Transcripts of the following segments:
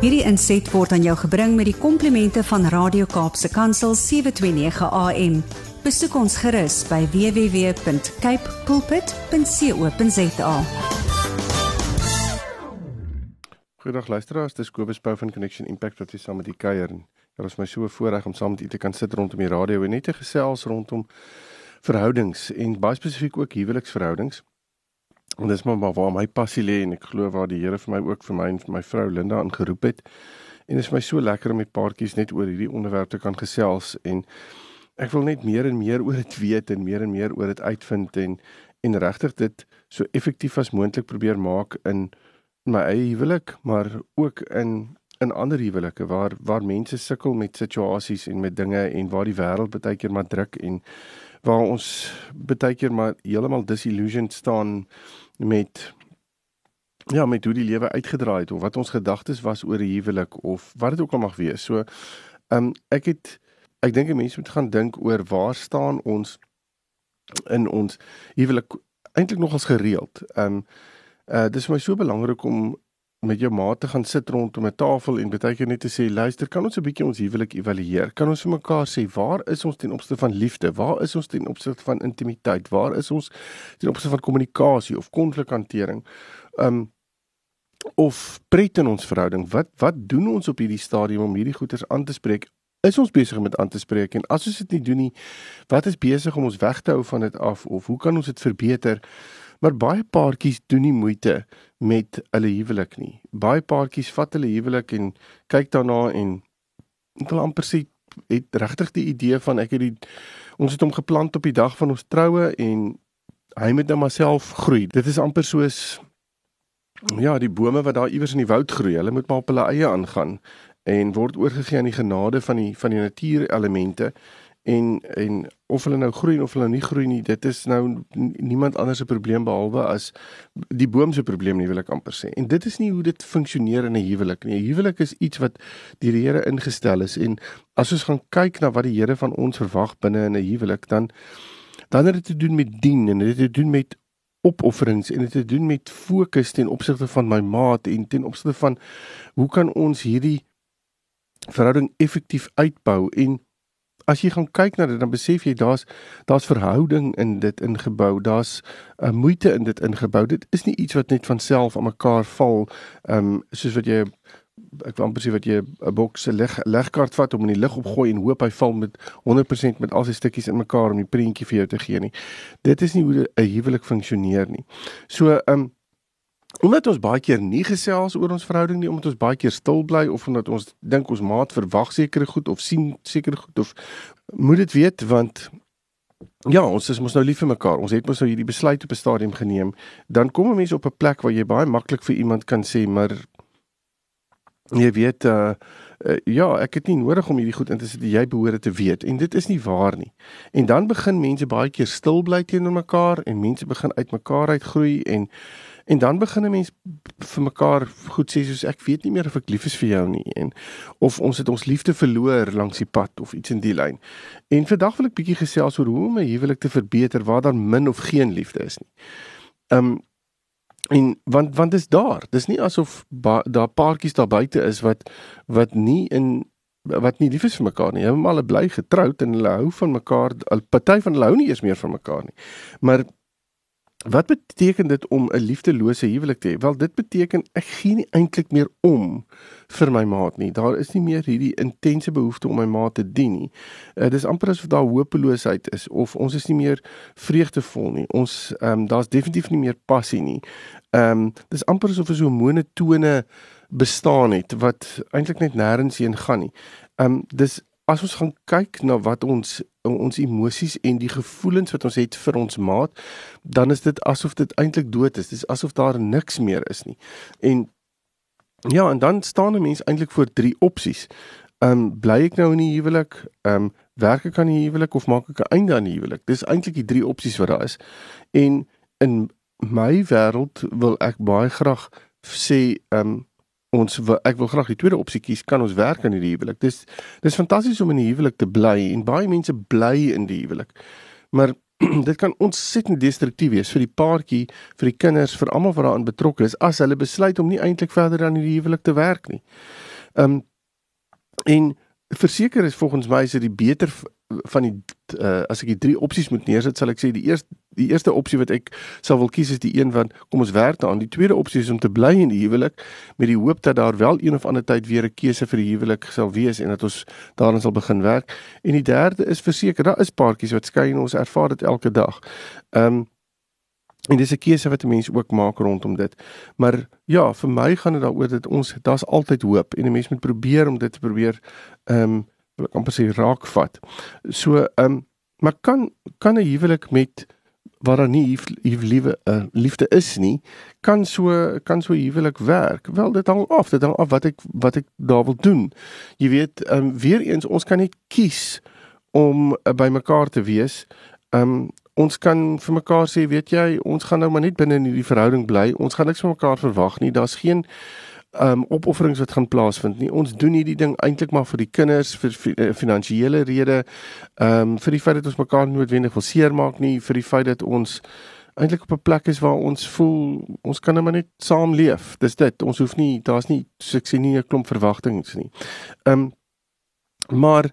Hierdie inset word aan jou gebring met die komplimente van Radio Kaapse Kansel 729 AM. Besoek ons gerus by www.cape pulpit.co.za. Goeiedag luisteraars, dis Kobus Pau van Connection Impact wat hier saam met u kuier. Dit was my so voorreg om saam met u te kan sit rondom die radio en net te gesels rondom verhoudings en baie spesifiek ook huweliksverhoudings. En dis maar, maar waar my passie lê en ek glo waar die Here vir my ook vir my en vir my vrou Linda aangeroep het. En dit is my so lekker om met paartjies net oor hierdie onderwerp te kan gesels en ek wil net meer en meer oor dit weet en meer en meer oor dit uitvind en en regtig dit so effektief as moontlik probeer maak in my eie huwelik, maar ook in in ander huwelike waar waar mense sukkel met situasies en met dinge en waar die wêreld baie keer maar druk en waar ons baie keer maar heeltemal disillusioned staan met ja, met hoe die lewe uitgedraai het of wat ons gedagtes was oor 'n huwelik of wat dit ook al mag wees. So, ehm um, ek het ek dink mense moet gaan dink oor waar staan ons in ons huwelik eintlik nogals gereeld. Ehm um, uh dis vir my so belangrik om met jou maat te gaan sit rondom 'n tafel en baie keer net te sê luister kan ons 'n bietjie ons huwelik evalueer? Kan ons vir mekaar sê waar is ons ten opsigte van liefde? Waar is ons ten opsigte van intimiteit? Waar is ons ten opsigte van kommunikasie of konflikhantering um of pret in ons verhouding? Wat wat doen ons op hierdie stadium om hierdie goeters aan te spreek? Is ons besig om dit aan te spreek? En as ons dit nie doen nie wat is besig om ons weg te hou van dit af? Of hoe kan ons dit verbeter Maar baie paartjies doen nie moeite met hulle huwelik nie. Baie paartjies vat hulle huwelik en kyk daarna en ek wil amper sê het regtig die idee van ek het die ons het hom geplant op die dag van ons troue en hy moet nou maar self groei. Dit is amper soos ja, die bome wat daar iewers in die woud groei. Hulle moet maar op hulle eie aangaan en word oorgegee aan die genade van die van die natuurelemente en en of hulle nou groei of hulle nie groei nie dit is nou niemand anders se probleem behalwe as die boom se probleem nie wil ek amper sê. En dit is nie hoe dit funksioneer in 'n huwelik nie. 'n huwelik is iets wat die Here ingestel is en as ons gaan kyk na wat die Here van ons verwag binne in 'n huwelik dan dan het dit te doen met dien en dit het te doen met opofferings en dit het te doen met fokus ten opsigte van my maat en ten opsigte van hoe kan ons hierdie verhouding effektief uitbou en as jy gaan kyk na dit dan besef jy daar's daar's verhouding in dit ingebou. Daar's 'n uh, moeite in dit ingebou. Dit is nie iets wat net van self aan mekaar val. Ehm um, soos wat jy ek wil amper sê wat jy 'n boks se leg legkaart vat om in die lug opgooi en hoop hy val met 100% met al sy stukkies in mekaar om die prentjie vir jou te gee nie. Dit is nie hoe 'n huwelik funksioneer nie. So ehm um, Omdat ons baie keer nie gesels oor ons verhouding nie, omdat ons baie keer stil bly of omdat ons dink ons maat verwag sekere goed of sien sekere goed of moet dit weet want ja, ons is mos nou lief vir mekaar. Ons het mos nou hierdie besluit op 'n stadium geneem. Dan kom 'n mens op 'n plek waar jy baie maklik vir iemand kan sê, maar jy weet uh uh, ja, ek het nie nodig om hierdie goed in te sit jy behoort te weet en dit is nie waar nie. En dan begin mense baie keer stil bly teenoor mekaar en mense begin uit mekaar uitgroei en en dan begin 'n mens vir mekaar goed sê soos ek weet nie meer of ek lief is vir jou nie en of ons het ons liefde verloor langs die pad of iets in die lyn. En vandag wil ek bietjie gesels oor hoe om 'n huwelik te verbeter waar daar min of geen liefde is nie. Um En want want dis daar. Dis nie asof daar paartjies daar buite is wat wat nie in wat nie lief is vir mekaar nie. Hulle al bly getroud en hulle hou van mekaar. 'n Party van hulle hou nie eens meer van mekaar nie. Maar Wat beteken dit om 'n liefdelose huwelik te hê? Wel, dit beteken ek gee nie eintlik meer om vir my maat nie. Daar is nie meer hierdie intense behoefte om my maat te dien nie. Uh, dis amper asof daar hopeloosheid is of ons is nie meer vreugdevol nie. Ons ehm um, daar's definitief nie meer passie nie. Ehm um, dis amper asof so 'n monotone bestaan het wat eintlik net nêrens heen gaan nie. Ehm um, dis as ons gaan kyk na wat ons ons emosies en die gevoelens wat ons het vir ons maat, dan is dit asof dit eintlik dood is. Dis asof daar niks meer is nie. En ja, en dan staan 'n mens eintlik voor drie opsies. Ehm um, bly ek nou in die huwelik? Ehm um, werk ek aan die huwelik of maak ek 'n einde aan die huwelik? Dis eintlik die drie opsies wat daar is. En in my wêreld wil ek baie graag sê ehm um, ons ek wil graag die tweede opsie kies kan ons werk in hierdie huwelik. Dis dis fantasties om in die huwelik te bly en baie mense bly in die huwelik. Maar dit kan ontsettend destruktief wees vir die paartjie, vir die kinders, vir almal wat daarin betrokke is as hulle besluit om nie eintlik verder aan hierdie huwelik te werk nie. Um, en verseker is volgens my is dit die beter van die uh, as ek die drie opsies moet neersit sal ek sê die eerste die eerste opsie wat ek sal wil kies is die een van kom ons werk daaraan. Die tweede opsie is om te bly in die huwelik met die hoop dat daar wel een of ander tyd weer 'n keuse vir die huwelik sal wees en dat ons daarin sal begin werk. En die derde is verseker daar is paartjies wat skei en ons ervaar dit elke dag. Ehm um, En dis 'n keuse wat mense ook maak rondom dit. Maar ja, vir my gaan dit daaroor dat ons daar's altyd hoop en 'n mens moet probeer om dit te probeer ehm um, wil ek amper sê raakvat. So ehm um, maar kan kan 'n huwelik met waar daar nie liewe uh, liefde is nie, kan so kan so huwelik werk. Wel dit hang af, dit hang af wat ek wat ek daar wil doen. Jy weet, ehm um, weer eens ons kan net kies om uh, by mekaar te wees. Ehm um, ons kan vir mekaar sê, weet jy, ons gaan nou maar net binne in hierdie verhouding bly. Ons gaan niks van mekaar verwag nie. Daar's geen um opofferings wat gaan plaasvind nie. Ons doen hierdie ding eintlik maar vir die kinders, vir, vir uh, finansiële redes, um vir die feit dat ons mekaar noodwendig wil seermaak nie, vir die feit dat ons eintlik op 'n plek is waar ons voel ons kan net maar net saam leef. Dis dit. Ons hoef nie daar's nie so ek sê nie 'n klomp verwagtinge nie. Um maar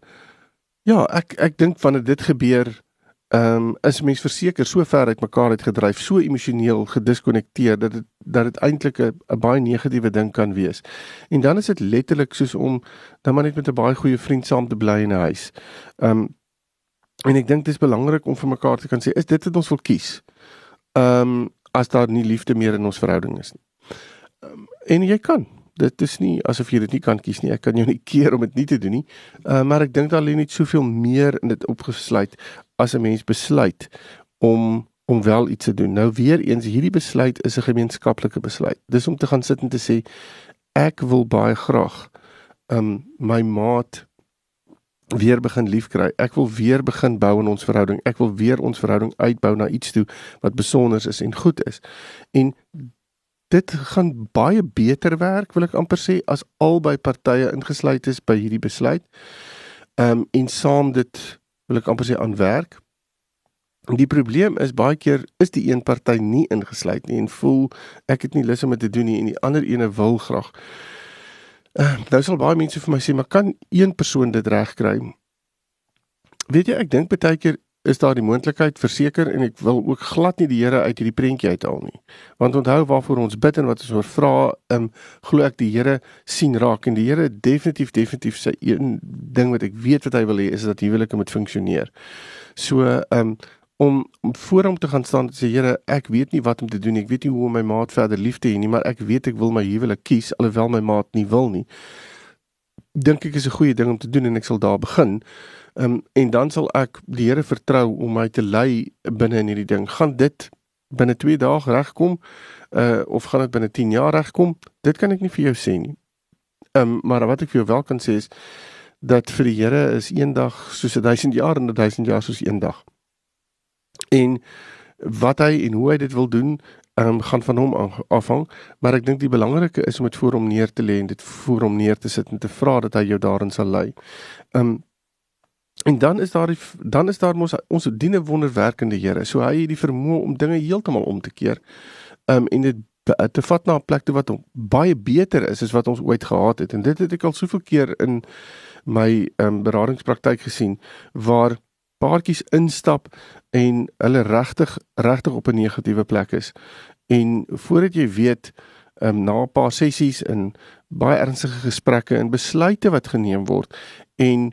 ja, ek ek dink wanneer dit gebeur ehm um, is mens verseker so ver uit mekaar uit gedryf, so emosioneel gediskonnekteer dat dit dat dit eintlik 'n baie negatiewe ding kan wees. En dan is dit letterlik soos om dan maar net met 'n baie goeie vriend saam te bly in 'n huis. Ehm um, en ek dink dit is belangrik om vir mekaar te kan sê is dit wat ons wil kies. Ehm um, as daar nie liefde meer in ons verhouding is nie. Um, en jy kan dit is nie asof jy dit nie kan kies nie. Ek kan jou nie keer om dit nie te doen nie. Uh, maar ek dink daar lê net soveel meer in dit opgesluit as 'n mens besluit om om wel iets te doen. Nou weer eens hierdie besluit is 'n gemeenskaplike besluit. Dis om te gaan sit en te sê ek wil baie graag um my maat weer begin liefkry. Ek wil weer begin bou in ons verhouding. Ek wil weer ons verhouding uitbou na iets toe wat besonder is en goed is. En dit gaan baie beter werk wil ek amper sê as albei partye ingesluit is by hierdie besluit. Ehm um, en saam dit wil ek amper sê aan werk. Die probleem is baie keer is die een party nie ingesluit nie en voel ek het nie lus om dit te doen nie en die ander ene wil graag. Uh, nou sal baie mense vir my sê maar kan een persoon dit regkry? Weet jy ek dink baie keer is daar die moontlikheid verseker en ek wil ook glad nie die Here uit hierdie prentjie uithaal nie. Want onthou waarvoor ons bid en wat ons oor vra, ehm um, glo ek die Here sien raak en die Here definitief definitief sy een ding wat ek weet wat hy wil hê is dat huwelike moet funksioneer. So ehm um, om om voor hom te gaan staan en sê Here, ek weet nie wat om te doen nie. Ek weet nie hoe om my maat verder lief te hê nie, maar ek weet ek wil my huwelik kies alhoewel my maat nie wil nie. Dink ek is 'n goeie ding om te doen en ek sal daar begin. Ehm um, en dan sal ek die Here vertrou om my te lei binne in hierdie ding. Gaan dit binne 2 dae regkom? Uh of gaan dit binne 10 jaar regkom? Dit kan ek nie vir jou sê nie. Ehm um, maar wat ek vir jou wel kan sê is dat vir die Here is een dag soos 1000 jaar en 1000 jaar soos een dag. En wat hy en hoe hy dit wil doen, um, gaan van hom afhang, maar ek dink die belangrike is om dit voor hom neer te lê en dit voor hom neer te sit en te vra dat hy jou daarin sal lei. Ehm um, En dan is daar die, dan is daar mos ons diene wonderwerkende Here. So hy het die vermoë om dinge heeltemal om te keer. Um en dit te vat na 'n plek toe wat baie beter is as wat ons ooit gehad het. En dit het ek al soveel keer in my um beradingspraktyk gesien waar paartjies instap en hulle regtig regtig op 'n negatiewe plek is. En voordat jy weet um na 'n paar sessies en baie ernstige gesprekke en besluite wat geneem word en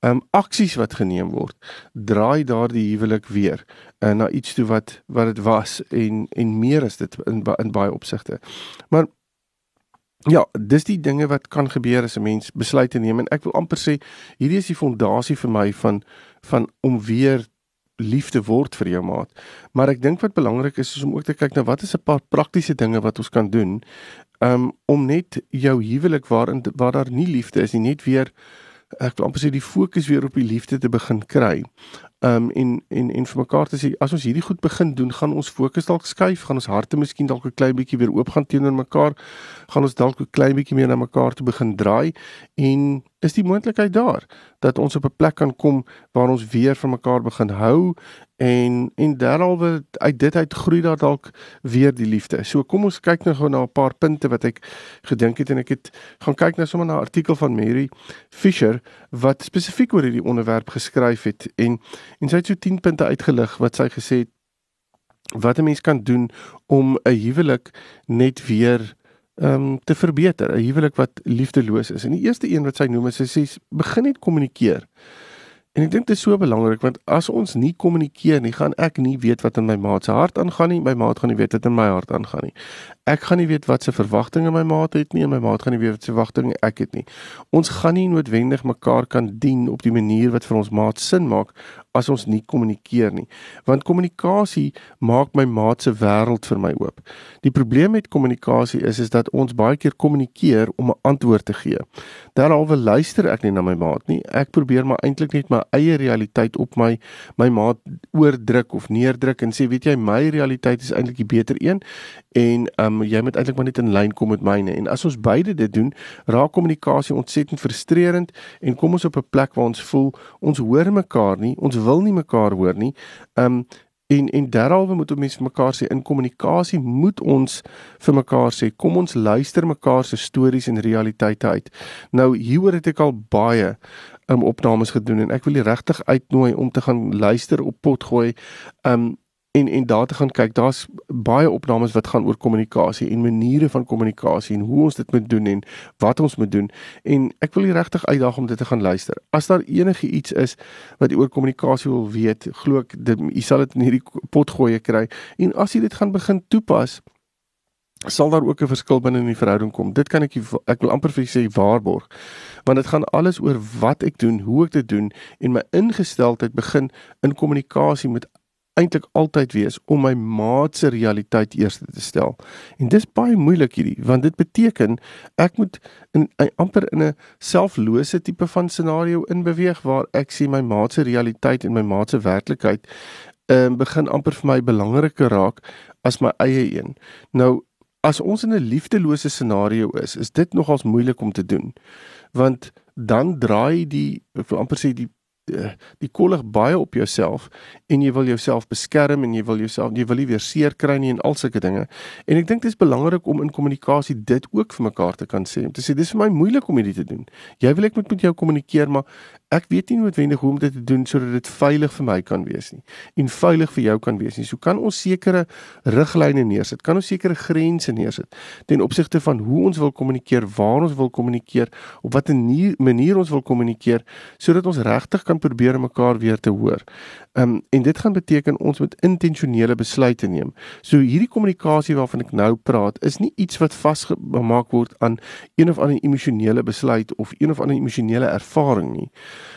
um aksies wat geneem word draai daardie huwelik weer uh, na iets toe wat wat dit was en en meer is dit in in baie opsigte. Maar ja, dis die dinge wat kan gebeur as 'n mens besluite neem en ek wil amper sê hierdie is die fondasie vir my van van om weer liefde word vir jou maat. Maar ek dink wat belangrik is is om ook te kyk na wat is 'n paar praktiese dinge wat ons kan doen um om net jou huwelik waarin waar daar nie liefde is nie net weer ek wil amper sê die fokus weer op die liefde te begin kry. um en en en vir mekaar te sê as ons hierdie goed begin doen, gaan ons fokus dalk skuif, gaan ons harte miskien dalk 'n klein bietjie weer oop gaan teenoor mekaar, gaan ons dalk 'n klein bietjie meer na mekaar toe begin draai en is die moontlikheid daar dat ons op 'n plek kan kom waar ons weer van mekaar begin hou en en derhalwe uit dit uit groei daar dalk weer die liefde. So kom ons kyk nou gou na 'n paar punte wat ek gedink het en ek het gaan kyk nou sommer na 'n artikel van Mary Fisher wat spesifiek oor hierdie onderwerp geskryf het en en sy het so 10 punte uitgelig wat sy gesê het wat 'n mens kan doen om 'n huwelik net weer ehm um, te verbeter, 'n huwelik wat liefdeloos is. En die eerste een wat sy noem is sy sê begin net kommunikeer. En ek dink dit is so belangrik want as ons nie kommunikeer nie, gaan ek nie weet wat in my maat se hart aangaan nie, my maat gaan nie weet wat in my hart aangaan nie. Ek gaan nie weet wat se verwagtinge my maat het nie en my maat gaan nie weet wat se verwagtinge ek het nie. Ons gaan nie noodwendig mekaar kan dien op die manier wat vir ons maat sin maak as ons nie kommunikeer nie. Want kommunikasie maak my maat se wêreld vir my oop. Die probleem met kommunikasie is is dat ons baie keer kommunikeer om 'n antwoord te gee. Derhalwe luister ek nie na my maat nie. Ek probeer maar eintlik net my eie realiteit op my my maat oordruk of neerdruk en sê weet jy my realiteit is eintlik die beter een en um, jy moet eintlik maar net in lyn kom met myne. En as ons beide dit doen, raak kommunikasie ontsettend frustrerend en kom ons op 'n plek waar ons voel ons hoor mekaar nie. Ons wil nie mekaar hoor nie. Um en en derhalwe moet ons mense mekaar sê in kommunikasie moet ons vir mekaar sê kom ons luister mekaar se stories en realiteite uit. Nou hieroor het ek al baie um opnames gedoen en ek wil jy regtig uitnooi om te gaan luister op potgooi. Um en en daar te gaan kyk. Daar's baie opnames wat gaan oor kommunikasie en maniere van kommunikasie en hoe ons dit moet doen en wat ons moet doen. En ek wil julle regtig uitdaag om dit te gaan luister. As daar enige iets is wat jy oor kommunikasie wil weet, glo ek jy sal dit in hierdie pot gooi kry. En as jy dit gaan begin toepas, sal daar ook 'n verskil binne in die verhouding kom. Dit kan ek ek wil amper vir sê waarborg. Want dit gaan alles oor wat ek doen, hoe ek dit doen en my ingesteldheid begin in kommunikasie met eintlik altyd wees om my maat se realiteit eers te stel. En dis baie moeilik hierdie, want dit beteken ek moet in, in amper in 'n selflose tipe van scenario inbeweeg waar ek sien my maat se realiteit en my maat se werklikheid ehm um, begin amper vir my belangriker raak as my eie een. Nou as ons in 'n liefdelose scenario is, is dit nogals moeilik om te doen. Want dan draai die amper sê die die kollig baie op jouself en jy wil jouself beskerm en jy wil jouself jy wil nie weer seer kry nie en al sulke dinge. En ek dink dit is belangrik om in kommunikasie dit ook vir mekaar te kan sê. Om te sê dis vir my moeilik om hierdie te doen. Jy wil ek moet met jou kommunikeer, maar ek weet nie noodwendig hoe om dit te doen sodat dit veilig vir my kan wees nie en veilig vir jou kan wees nie. So kan ons sekere riglyne neersit. Kan ons sekere grense neersit ten opsigte van hoe ons wil kommunikeer, waar ons wil kommunikeer, op watter manier ons wil kommunikeer sodat ons regtig kan probeer mekaar weer te hoor. Um, en dit gaan beteken ons moet intentionele besluite neem. So hierdie kommunikasie waarvan ek nou praat is nie iets wat vasgemaak word aan een of ander emosionele besluit of een of ander emosionele ervaring nie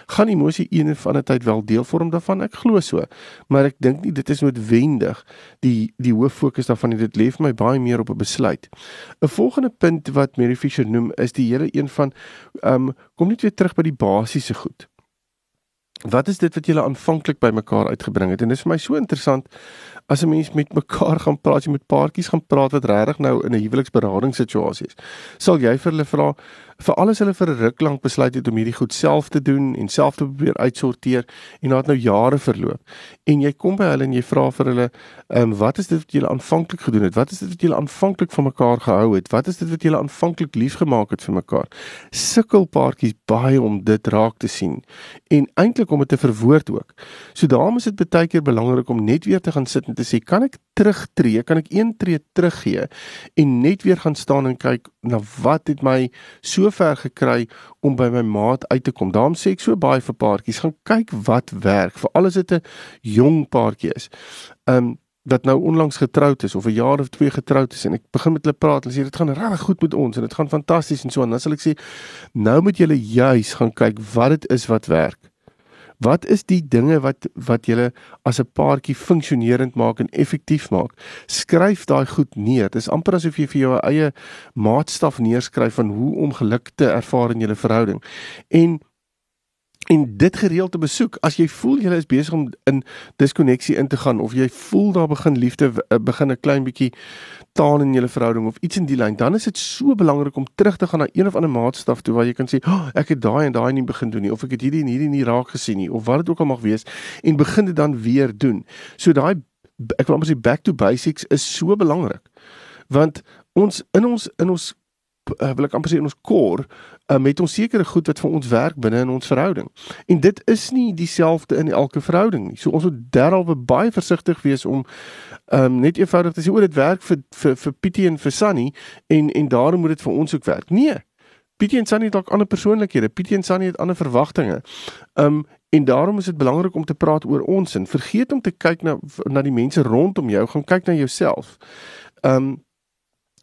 gaan emosie een of ander tyd wel deel vorm daarvan? Ek glo so maar ek dink nie dit is noodwendig die die hoof fokus daarvan dit leef my baie meer op 'n besluit. 'n volgende punt wat Mary Fisher noem is die hele een van um, kom net weer terug by die basiese goed. Wat is dit wat julle aanvanklik by mekaar uitgebring het? En dit is vir my so interessant as 'n mens met mekaar gaan praat, jy met paartjies gaan praat wat regtig nou in 'n huweliksberadingssituasie is. Sal jy vir hulle vra vir alles hulle vir 'n ruk lank besluit het om hierdie goed self te doen en self te probeer uitsorteer en dit nou jare verloop. En jy kom by hulle en jy vra vir hulle, "Ehm um, wat is dit wat julle aanvanklik gedoen het? Wat is dit wat julle aanvanklik van mekaar gehou het? Wat is dit wat julle aanvanklik liefgemaak het vir mekaar?" Sukkel paartjies baie om dit raak te sien en eintlik om dit te verwoord ook. So daarom is dit baie keer belangrik om net weer te gaan sit en te sê, "Kan ek terugtreë? Kan ek een tree teruggee en net weer gaan staan en kyk na wat het my so ver gekry om by my maat uit te kom. Daarom sê ek so baie vir paartjies, gaan kyk wat werk, veral as dit 'n jong paartjie is. Um wat nou onlangs getroud is of 'n jaar of twee getroud is en ek begin met hulle praat en sê dit gaan regtig goed met ons en dit gaan fantasties en so en dan sal ek sê nou moet julle juis gaan kyk wat dit is wat werk. Wat is die dinge wat wat julle as 'n paartjie funksionerend maak en effektief maak? Skryf daai goed neer. Dit is amper asof jy vir jou eie maatstaf neerskryf van hoe om geluk te ervaar in julle verhouding. En en dit gereeld te besoek as jy voel jy is besig om in diskonneksie in te gaan of jy voel daar begin liefde eh, begin 'n klein bietjie taan in julle verhouding of iets in die lyn dan is dit so belangrik om terug te gaan na een of ander maatstaf toe waar jy kan sê oh, ek het daai en daai nie begin doen nie of ek het hierdie en hierdie nie raak gesien nie of wat dit ook al mag wees en begin dit dan weer doen. So daai ek wil amper sê back to basics is so belangrik want ons in ons in ons uh, wil ek amper sê in ons kor uh, met ons sekere goed wat vir ons werk binne in ons verhouding. En dit is nie dieselfde in elke verhouding nie. So ons moet derhalwe baie versigtig wees om um, net eenvoudig te sê o, dit werk vir vir vir Pietie en vir Sunny en en daarom moet dit vir ons ook werk. Nee. Pietie en Sunny het dalk ander persoonlikhede. Pietie en Sunny het ander verwagtinge. Um en daarom is dit belangrik om te praat oor ons en vergeet om te kyk na na die mense rondom jou, gaan kyk na jouself. Um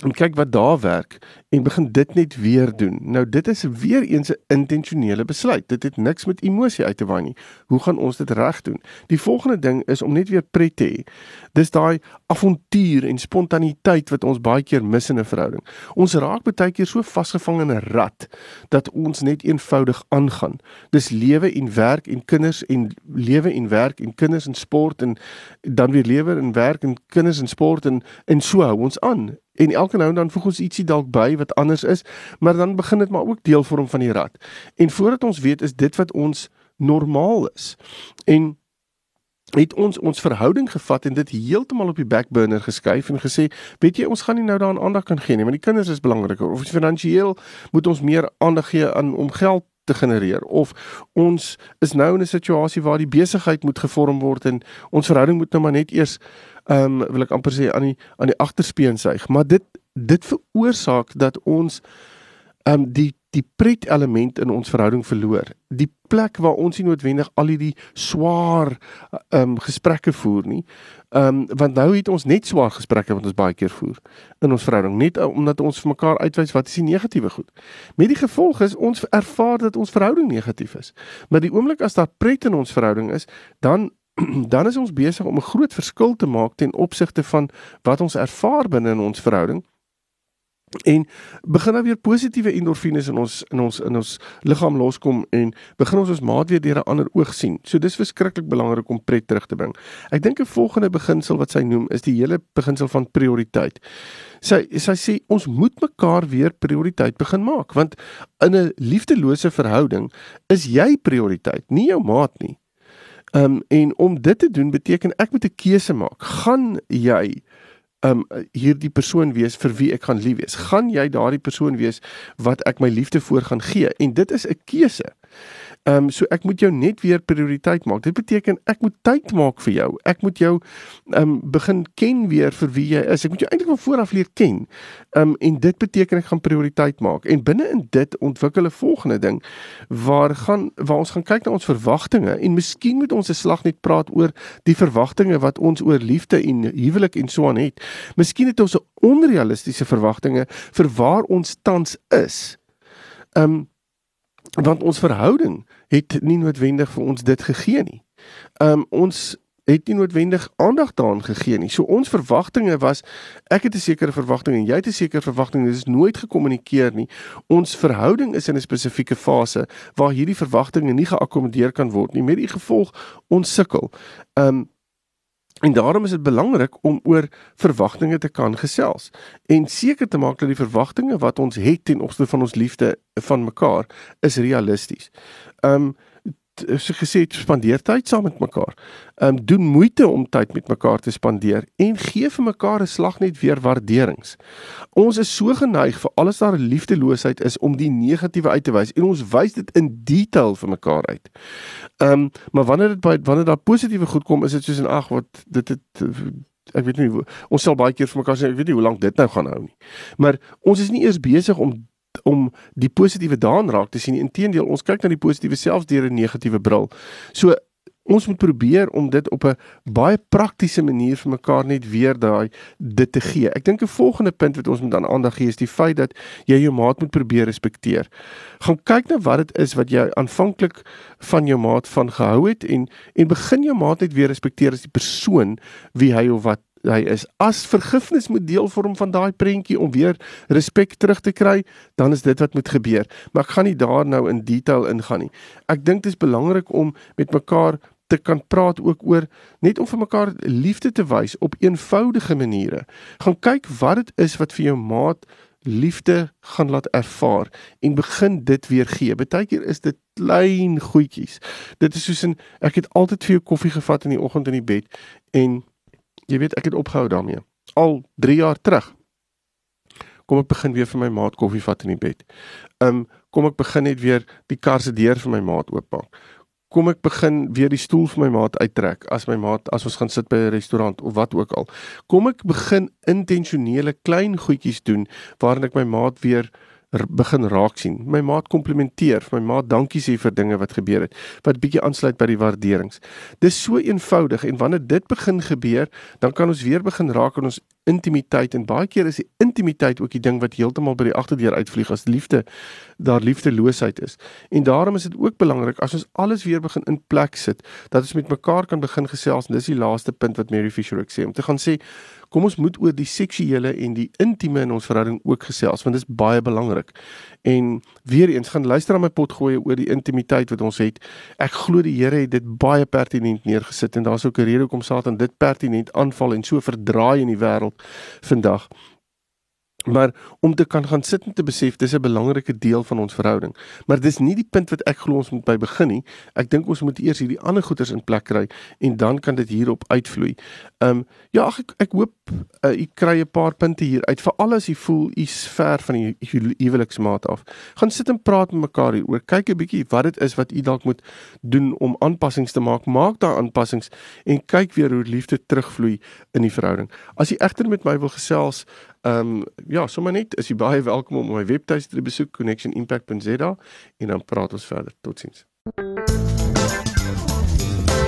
en kyk wat daar werk en begin dit net weer doen. Nou dit is weer eens 'n intentionele besluit. Dit het niks met emosie uit te waai nie. Hoe gaan ons dit reg doen? Die volgende ding is om net weer pret te hê. Dis daai avontuur en spontaniteit wat ons baie keer mis in 'n verhouding. Ons raak baie keer so vasgevang in 'n rat dat ons net eenvoudig aangaan. Dis lewe en werk en kinders en lewe en werk en kinders en sport en dan weer lewe en werk en kinders en sport en en so hou ons aan en elke nou en dan voeg ons ietsie dalk by wat anders is, maar dan begin dit maar ook deel vorm van die rad. En voordat ons weet is dit wat ons normaal is. En het ons ons verhouding gevat en dit heeltemal op die backburner geskuif en gesê, weet jy, ons gaan nie nou daaraan aandag kan gee nie, want die kinders is belangriker of finansiëel moet ons meer aandag gee aan om geld te genereer of ons is nou in 'n situasie waar die besigheid moet gevorm word en ons verhouding moet nou maar net eers ehm um, wil ek amper sê aan die aan die agterspeen suig maar dit dit veroorsaak dat ons ehm um, die die pret element in ons verhouding verloor. Die plek waar ons nie noodwendig al hierdie swaar ehm um, gesprekke voer nie. Ehm um, want nou het ons net swaar gesprekke wat ons baie keer voer in ons verhouding net omdat ons vir mekaar uitwys wat is die negatiewe goed. Met die gevolg is ons ervaar dat ons verhouding negatief is. Maar die oomblik as daar pret in ons verhouding is, dan dan is ons besig om 'n groot verskil te maak ten opsigte van wat ons ervaar binne in ons verhouding en begin dan weer positiewe endorfines in ons in ons in ons liggaam loskom en begin ons ons maat weer deur 'n ander oog sien. So dis verskriklik belangrik om pret terug te bring. Ek dink 'n volgende beginsel wat sy noem is die hele beginsel van prioriteit. Sy sy sê ons moet mekaar weer prioriteit begin maak want in 'n liefdelose verhouding is jy prioriteit, nie jou maat nie. Ehm um, en om dit te doen beteken ek moet 'n keuse maak. Gaan jy um hierdie persoon wees vir wie ek gaan lief wees. Gaan jy daardie persoon wees wat ek my liefde voor gaan gee? En dit is 'n keuse. Ehm um, so ek moet jou net weer prioriteit maak. Dit beteken ek moet tyd maak vir jou. Ek moet jou ehm um, begin ken weer vir wie jy is. Ek moet jou eintlik van voor af leer ken. Ehm um, en dit beteken ek gaan prioriteit maak. En binne in dit ontwikkel 'n volgende ding waar gaan waar ons gaan kyk na ons verwagtinge en miskien moet ons 'n slag net praat oor die verwagtinge wat ons oor liefde en huwelik en so aan het. Miskien het ons 'n onrealistiese verwagtinge vir waar ons tans is. Ehm um, want ons verhouding het nie noodwendig vir ons dit gegee nie. Um ons het nie noodwendig aandag daaraan gegee nie. So ons verwagtinge was ek het 'n sekere verwagting en jy het 'n sekere verwagting. Dit is nooit gekommunikeer nie. Ons verhouding is in 'n spesifieke fase waar hierdie verwagtinge nie geakkommodeer kan word nie. Met die gevolg ons sukkel. Um En daarom is dit belangrik om oor verwagtinge te kan gesels en seker te maak dat die verwagtinge wat ons het ten opsigte van ons liefde van mekaar is realisties. Um so gesê spandeer tyd saam met mekaar. Ehm um, doen moeite om tyd met mekaar te spandeer en gee vir mekaar 'n slag net weer waarderings. Ons is so geneig vir alles daar liefdeloosheid is om die negatiewe uit te wys en ons wys dit in detail vir mekaar uit. Ehm um, maar wanneer dit by wanneer daar positiewe goed kom, is dit soos en ag wat dit het ek weet nie ons sal baie keer vir mekaar sê ek weet nie hoe lank dit nou gaan hou nie. Maar ons is nie eers besig om om die positiewe daan raak te sien. Inteendeel, ons kyk na die positiewe selfs deur 'n negatiewe bril. So ons moet probeer om dit op 'n baie praktiese manier vir mekaar net weer daai dit te gee. Ek dink 'n volgende punt wat ons moet aan aandag gee is die feit dat jy jou maat moet probeer respekteer. Gaan kyk na wat dit is wat jy aanvanklik van jou maat van gehou het en en begin jou maat net weer respekteer as die persoon wie hy of wat hy is as vergifnis moet deel vorm van daai prentjie om weer respek terug te kry, dan is dit wat moet gebeur. Maar ek gaan nie daar nou in detail ingaan nie. Ek dink dit is belangrik om met mekaar te kan praat ook oor net om vir mekaar liefde te wys op eenvoudige maniere. Gaan kyk wat dit is wat vir jou maat liefde gaan laat ervaar en begin dit weer gee. Partykeer is dit klein goedjies. Dit is soos 'n ek het altyd vir jou koffie gevat in die oggend in die bed en jy weet ek het opgehou daarmee. Al 3 jaar terug. Kom ek begin weer vir my maat koffie vat in die bed. Um kom ek begin net weer die kar se deur vir my maat oopmaak kom ek begin weer die stoel vir my maat uittrek as my maat as ons gaan sit by 'n restaurant of wat ook al. Kom ek begin intentionele klein goedjies doen waarin ek my maat weer begin raak sien. My maat komplimenteer, my maat dankie sê vir dinge wat gebeur het, wat bietjie aansluit by die waarderings. Dis so eenvoudig en wanneer dit begin gebeur, dan kan ons weer begin raak aan ons intimiteit en baie keer is die intimiteit ook die ding wat heeltemal by die agterdeur uitvlieg as liefde daar liefdeloosheid is. En daarom is dit ook belangrik as ons alles weer begin in plek sit, dat ons met mekaar kan begin gesels en dis die laaste punt wat Mary Fisher ook sê om te gaan sê kom ons moet oor die seksuele en die intieme in ons verhouding ook gesels want dit is baie belangrik. En weer eens gaan luister na my pot gooi oor die intimiteit wat ons het. Ek glo die Here het dit baie pertinent neergesit en daar's ook 'n rede hoekom Satan dit pertinent aanval en so verdraai in die wêreld vandag. Maar om te kan gaan sit en te besef dis 'n belangrike deel van ons verhouding. Maar dis nie die punt wat ek glo ons moet by begin nie. Ek dink ons moet eers hierdie ander goeders in plek kry en dan kan dit hierop uitvloei. Ehm um, ja, ek ek hoop uh, u kry 'n paar punte hier uit veral as u voel u's ver van die huweliksmaat af. Gaan sit en praat met mekaar hieroor. Kyk 'n bietjie wat dit is wat u dalk moet doen om aanpassings te maak. Maak daai aanpassings en kyk weer hoe liefde terugvloei in die verhouding. As u egter met my wil gesels Ehm um, ja, sommer net is jy baie welkom om my webtuiste te besoek connectionimpact.za en dan praat ons verder. Totsiens.